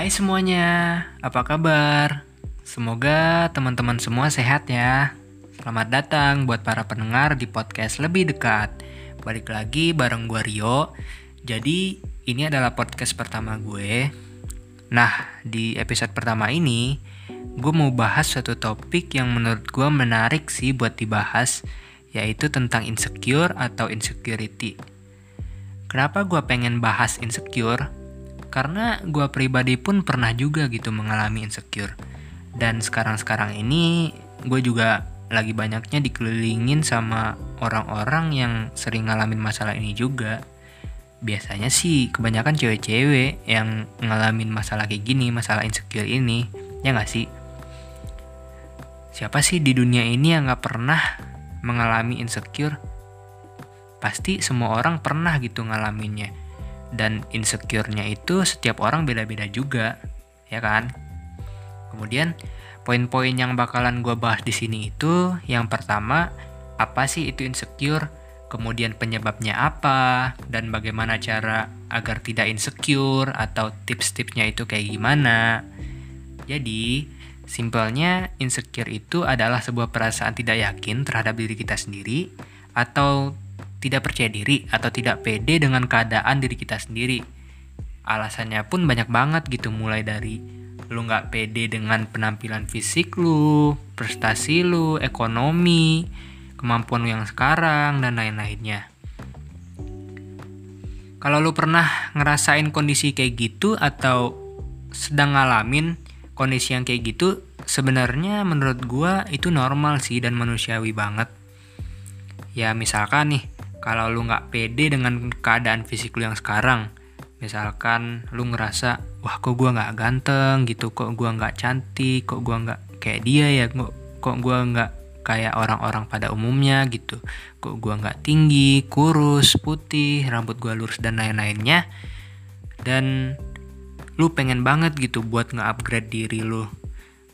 Hai semuanya, apa kabar? Semoga teman-teman semua sehat ya. Selamat datang buat para pendengar di podcast lebih dekat. Balik lagi bareng gue Rio. Jadi ini adalah podcast pertama gue. Nah, di episode pertama ini gue mau bahas suatu topik yang menurut gue menarik sih buat dibahas, yaitu tentang insecure atau insecurity. Kenapa gue pengen bahas insecure? Karena gue pribadi pun pernah juga gitu mengalami insecure. Dan sekarang-sekarang ini gue juga lagi banyaknya dikelilingin sama orang-orang yang sering ngalamin masalah ini juga. Biasanya sih kebanyakan cewek-cewek yang ngalamin masalah kayak gini, masalah insecure ini. Ya gak sih? Siapa sih di dunia ini yang gak pernah mengalami insecure? Pasti semua orang pernah gitu ngalaminnya dan insecure-nya itu setiap orang beda-beda juga, ya kan? Kemudian poin-poin yang bakalan gue bahas di sini itu yang pertama apa sih itu insecure, kemudian penyebabnya apa, dan bagaimana cara agar tidak insecure atau tips-tipsnya itu kayak gimana. Jadi simpelnya insecure itu adalah sebuah perasaan tidak yakin terhadap diri kita sendiri atau tidak percaya diri atau tidak pede dengan keadaan diri kita sendiri. Alasannya pun banyak banget gitu mulai dari lu nggak pede dengan penampilan fisik lu, prestasi lu, ekonomi, kemampuan lu yang sekarang dan lain-lainnya. Kalau lu pernah ngerasain kondisi kayak gitu atau sedang ngalamin kondisi yang kayak gitu, sebenarnya menurut gua itu normal sih dan manusiawi banget. Ya misalkan nih, kalau lu nggak pede dengan keadaan fisik lu yang sekarang misalkan lu ngerasa wah kok gua nggak ganteng gitu kok gua nggak cantik kok gua nggak kayak dia ya kok kok gua nggak kayak orang-orang pada umumnya gitu. Kok gua nggak tinggi kurus putih rambut gua lurus dan lain-lainnya. Dan lu pengen banget gitu buat nge-upgrade diri lu.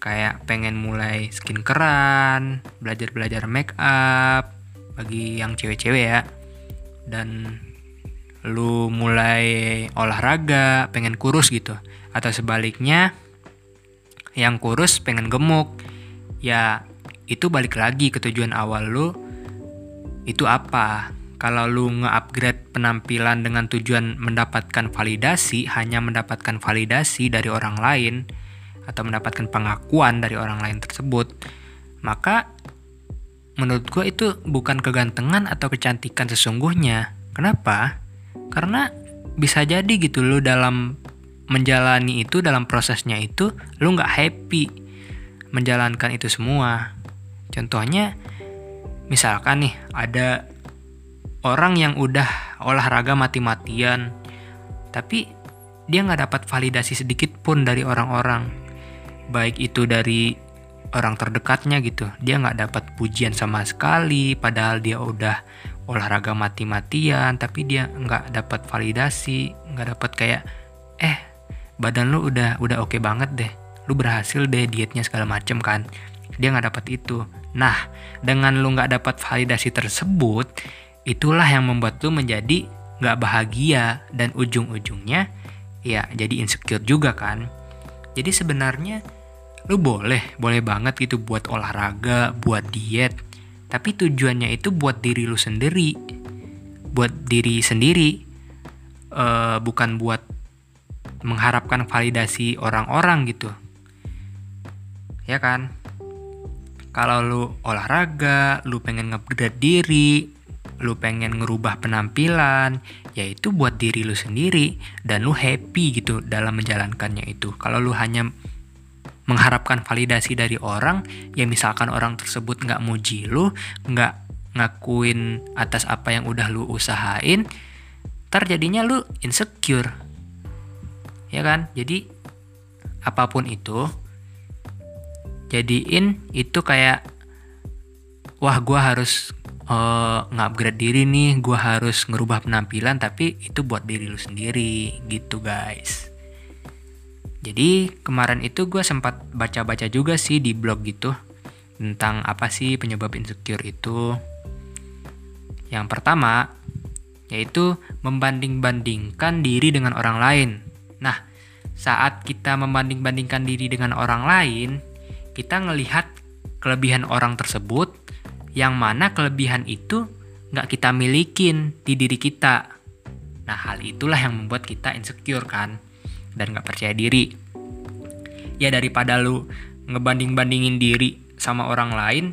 Kayak pengen mulai skin keran belajar belajar make up bagi yang cewek-cewek ya dan lu mulai olahraga pengen kurus gitu. Atau sebaliknya yang kurus pengen gemuk. Ya itu balik lagi ke tujuan awal lu. Itu apa? Kalau lu nge-upgrade penampilan dengan tujuan mendapatkan validasi hanya mendapatkan validasi dari orang lain atau mendapatkan pengakuan dari orang lain tersebut maka menurut gue itu bukan kegantengan atau kecantikan sesungguhnya. Kenapa? Karena bisa jadi gitu lo dalam menjalani itu, dalam prosesnya itu, lo nggak happy menjalankan itu semua. Contohnya, misalkan nih ada orang yang udah olahraga mati-matian, tapi dia nggak dapat validasi sedikit pun dari orang-orang. Baik itu dari orang terdekatnya gitu. Dia nggak dapat pujian sama sekali padahal dia udah olahraga mati-matian tapi dia nggak dapat validasi nggak dapat kayak eh badan lu udah udah oke okay banget deh. Lu berhasil deh dietnya segala macem kan. Dia nggak dapat itu. Nah dengan lu nggak dapat validasi tersebut itulah yang membuat lu menjadi nggak bahagia dan ujung-ujungnya ya jadi insecure juga kan. Jadi sebenarnya lu boleh boleh banget gitu buat olahraga buat diet. Tapi tujuannya itu buat diri lu sendiri. Buat diri sendiri. Uh, bukan buat mengharapkan validasi orang-orang gitu. Ya kan? Kalau lu olahraga lu pengen ngeupgrade diri lu pengen ngerubah penampilan yaitu buat diri lu sendiri. Dan lu happy gitu dalam menjalankannya itu. Kalau lu hanya mengharapkan validasi dari orang ya misalkan orang tersebut nggak muji lu nggak ngakuin atas apa yang udah lu usahain terjadinya lu insecure. Ya kan? Jadi apa pun itu jadiin itu kayak wah gue harus uh, nge-upgrade diri nih gue harus ngerubah penampilan tapi itu buat diri lu sendiri. Gitu guys jadi kemarin itu gue sempat baca-baca juga sih di blog gitu tentang apa sih penyebab insecure itu. Yang pertama yaitu membanding-bandingkan diri dengan orang lain. Nah, saat kita membanding-bandingkan diri dengan orang lain, kita ngelihat kelebihan orang tersebut, yang mana kelebihan itu nggak kita milikin di diri kita. Nah, hal itulah yang membuat kita insecure kan, dan nggak percaya diri. Ya daripada lu ngebanding-bandingin diri sama orang lain,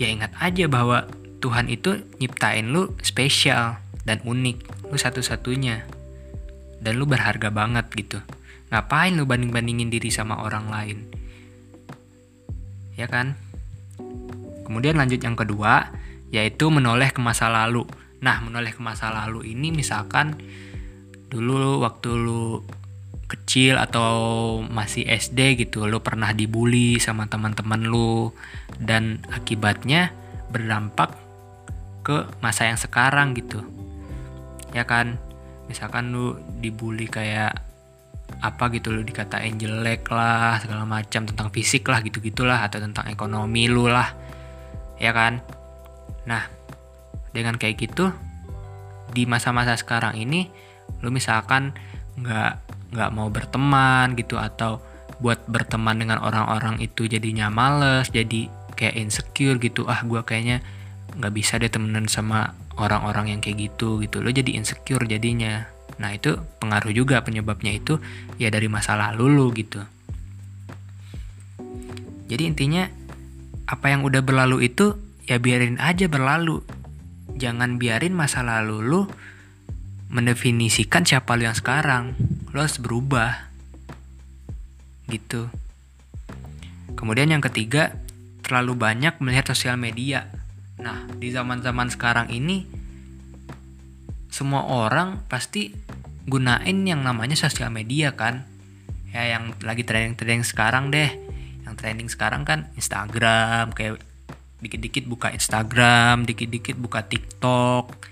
ya ingat aja bahwa Tuhan itu nyiptain lu spesial dan unik, lu satu-satunya. Dan lu berharga banget gitu. Ngapain lu banding-bandingin diri sama orang lain? Ya kan? Kemudian lanjut yang kedua, yaitu menoleh ke masa lalu. Nah, menoleh ke masa lalu ini misalkan dulu waktu lu kecil atau masih SD gitu, lu pernah dibully sama teman-teman lu dan akibatnya berdampak ke masa yang sekarang gitu. Ya kan? Misalkan lu dibully kayak apa gitu lo dikatain jelek lah segala macam tentang fisik lah gitu gitulah atau tentang ekonomi lu lah ya kan nah dengan kayak gitu di masa-masa sekarang ini lu misalkan nggak nggak mau berteman gitu atau buat berteman dengan orang-orang itu jadinya males jadi kayak insecure gitu ah gue kayaknya nggak bisa deh temenan sama orang-orang yang kayak gitu gitu lo jadi insecure jadinya Nah itu pengaruh juga penyebabnya itu ya dari masa lalu lu gitu. Jadi intinya apa yang udah berlalu itu ya biarin aja berlalu. Jangan biarin masa lalu lu mendefinisikan siapa lu yang sekarang. Lu harus berubah. Gitu. Kemudian yang ketiga, terlalu banyak melihat sosial media. Nah, di zaman-zaman sekarang ini semua orang pasti gunain yang namanya sosial media kan ya yang lagi trending-trending sekarang deh yang trending sekarang kan Instagram kayak dikit-dikit buka Instagram dikit-dikit buka TikTok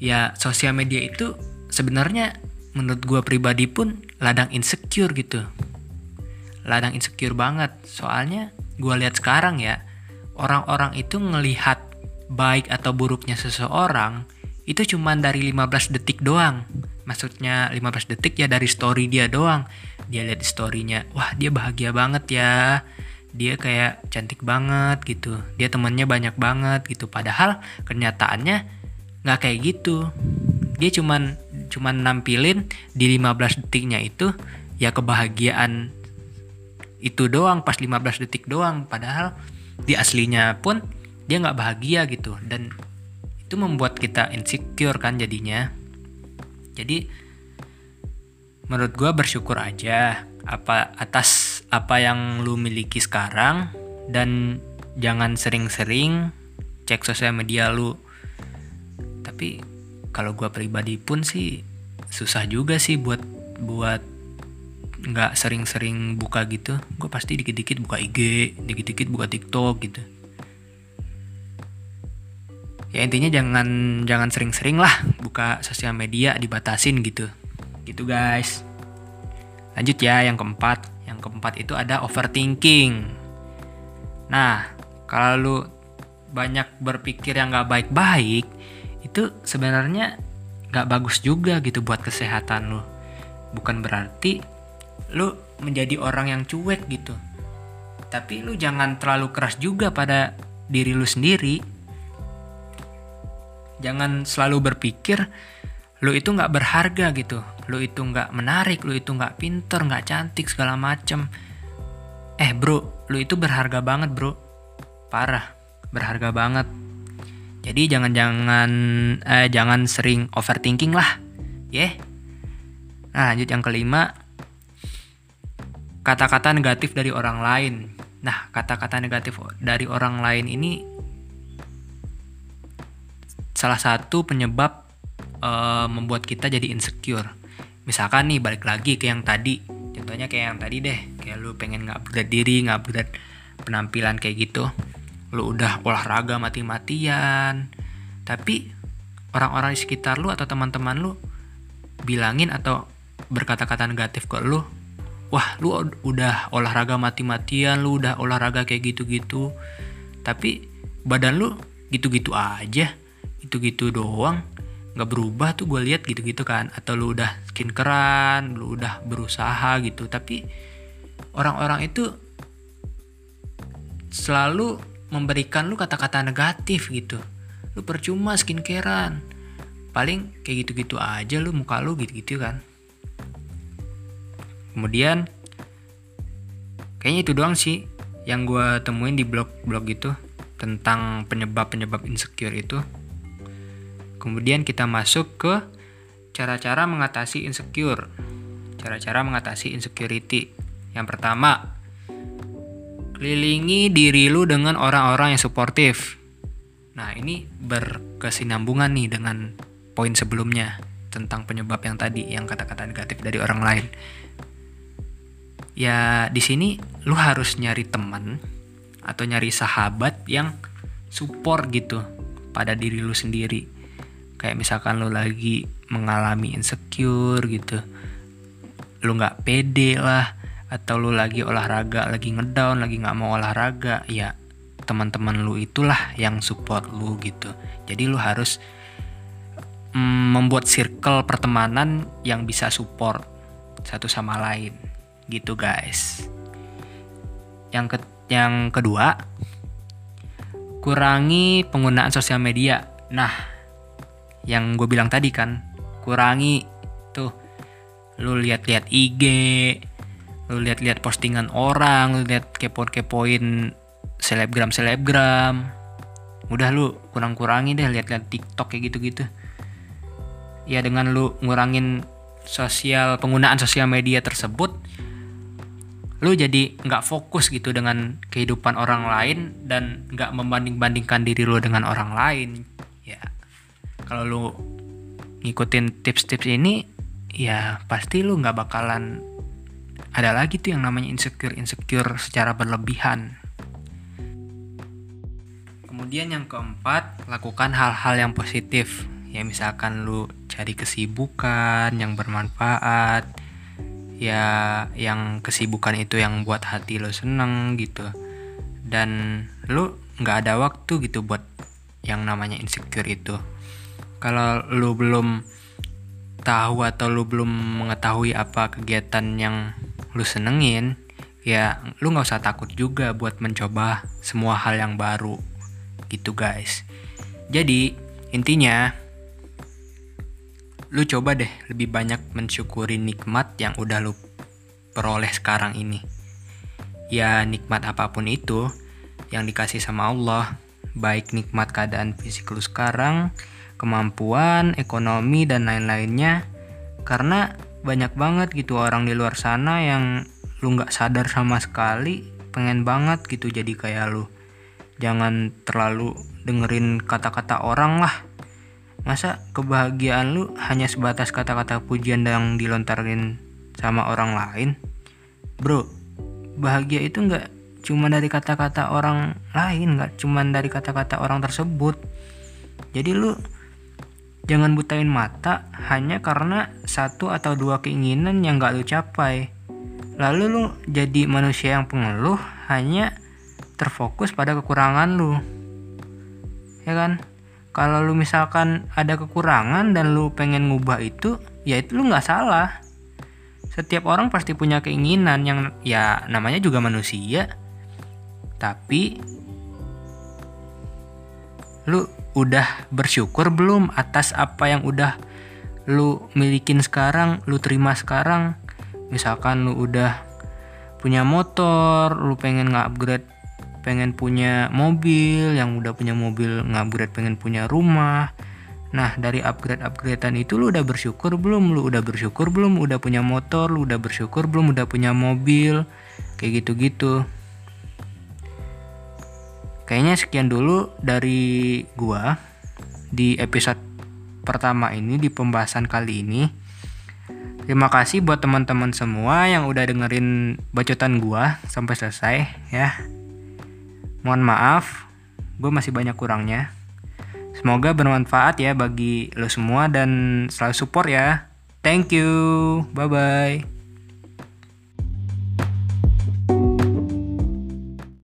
ya sosial media itu sebenarnya menurut gue pribadi pun ladang insecure gitu ladang insecure banget soalnya gue lihat sekarang ya orang-orang itu ngelihat baik atau buruknya seseorang itu cuma dari 15 detik doang. Maksudnya 15 detik ya dari story dia doang. Dia lihat storynya, wah dia bahagia banget ya. Dia kayak cantik banget gitu. Dia temennya banyak banget gitu. Padahal kenyataannya nggak kayak gitu. Dia cuman cuman nampilin di 15 detiknya itu ya kebahagiaan itu doang pas 15 detik doang. Padahal di aslinya pun dia nggak bahagia gitu. Dan itu membuat kita insecure kan jadinya. Jadi menurut gue bersyukur aja apa atas apa yang lu miliki sekarang. Dan jangan sering-sering cek sosial media lu. Tapi kalau gue pribadi pun sih susah juga sih buat buat nggak sering-sering buka gitu. Gue pasti dikit-dikit buka IG dikit-dikit buka TikTok gitu. Ya intinya jangan jangan sering-sering lah buka sosial media dibatasin gitu. Gitu guys. Lanjut ya yang keempat. Yang keempat itu ada overthinking. Nah kalau lu banyak berpikir yang gak baik-baik itu sebenarnya gak bagus juga gitu buat kesehatan lu. Bukan berarti lu menjadi orang yang cuek gitu. Tapi lu jangan terlalu keras juga pada diri lu sendiri. Jangan selalu berpikir lu itu nggak berharga gitu. Lu itu nggak menarik lu itu nggak pinter nggak cantik segala macem. Eh bro lu itu berharga banget bro. Parah berharga banget jadi jangan-jangan eh, jangan sering overthinking lah ya yeah. nah lanjut yang kelima kata-kata negatif dari orang lain nah kata-kata negatif dari orang lain ini salah satu penyebab uh, membuat kita jadi insecure. Misalkan nih balik lagi ke yang tadi, contohnya kayak yang tadi deh, kayak lu pengen nggak berat diri, nggak berat penampilan kayak gitu, lu udah olahraga mati-matian, tapi orang-orang di sekitar lu atau teman-teman lu bilangin atau berkata-kata negatif ke lu, wah lu udah olahraga mati-matian, lu udah olahraga kayak gitu-gitu, tapi badan lu gitu-gitu aja gitu-gitu doang. Nggak berubah tuh gue lihat gitu-gitu kan. Atau lu udah skinkeran lu udah berusaha gitu. Tapi orang-orang itu selalu memberikan lu kata-kata negatif gitu. Lu percuma skincarean. Paling kayak gitu-gitu aja lu muka lu gitu-gitu kan. Kemudian kayaknya itu doang sih yang gue temuin di blog-blog gitu tentang penyebab-penyebab insecure itu. Kemudian kita masuk ke cara-cara mengatasi insecure. Cara-cara mengatasi insecurity. Yang pertama kelilingi diri lu dengan orang-orang yang suportif. Nah ini berkesinambungan nih dengan poin sebelumnya tentang penyebab yang tadi yang kata-kata negatif dari orang lain. Ya di sini lu harus nyari teman atau nyari sahabat yang support gitu pada diri lu sendiri. Kayak misalkan lu lagi mengalami insecure gitu. Lu nggak pede lah atau lu lagi olahraga lagi ngedown lagi nggak mau olahraga ya teman-teman lu itulah yang support lu gitu. Jadi lu harus mm, membuat circle pertemanan yang bisa support satu sama lain gitu guys. Yang ke yang kedua kurangi penggunaan sosial media. Nah yang gue bilang tadi kan kurangi. Tuh lu lihat-lihat IG lu lihat-lihat postingan orang lu lihat kepo-kepoin selebgram selebgram udah lu kurang-kurangi deh lihat-lihat TikTok kayak gitu-gitu. Ya dengan lu ngurangin sosial penggunaan sosial media tersebut lu jadi nggak fokus gitu dengan kehidupan orang lain dan nggak membanding-bandingkan diri lu dengan orang lain. Ya kalau lu ngikutin tips-tips ini ya pasti lu nggak bakalan ada lagi tuh yang namanya insecure insecure secara berlebihan. Kemudian yang keempat lakukan hal-hal yang positif. Ya misalkan lu cari kesibukan yang bermanfaat ya yang kesibukan itu yang buat hati lo seneng gitu. Dan lo nggak ada waktu gitu buat yang namanya insecure itu. Kalau lo belum tahu atau lo belum mengetahui apa kegiatan yang lo senengin ya lo nggak usah takut juga buat mencoba semua hal yang baru gitu guys jadi intinya lu coba deh lebih banyak mensyukuri nikmat yang udah lu peroleh sekarang ini. Ya nikmat apa pun itu yang dikasih sama Allah, baik nikmat keadaan fisik lu sekarang, kemampuan, ekonomi dan lain-lainnya. Karena banyak banget gitu orang di luar sana yang lu nggak sadar sama sekali pengen banget gitu jadi kayak lu. Jangan terlalu dengerin kata-kata orang lah Masa kebahagiaan lu hanya sebatas kata-kata pujian yang dilontarin sama orang lain? Bro, bahagia itu nggak cuma dari kata-kata orang lain, nggak cuma dari kata-kata orang tersebut. Jadi lu jangan butain mata hanya karena satu atau dua keinginan yang nggak lu capai. Lalu lu jadi manusia yang pengeluh hanya terfokus pada kekurangan lu. Ya kan? kalau lu misalkan ada kekurangan dan lu pengen ngubah itu ya itu lu nggak salah setiap orang pasti punya keinginan yang ya namanya juga manusia tapi lu udah bersyukur belum atas apa yang udah lu milikin sekarang lu terima sekarang misalkan lu udah punya motor lu pengen nge-upgrade pengen punya mobil, yang udah punya mobil ngupgrade pengen punya rumah. Nah, dari upgrade-upgradean itu lu udah bersyukur belum? Lu udah bersyukur belum? Udah punya motor, lu udah bersyukur belum? Udah punya mobil. Kayak gitu-gitu. Kayaknya sekian dulu dari gua di episode pertama ini di pembahasan kali ini. Terima kasih buat teman-teman semua yang udah dengerin bacotan gua sampai selesai ya. Mohon maaf, gue masih banyak kurangnya. Semoga bermanfaat ya bagi lo semua dan selalu support ya. Thank you. Bye bye.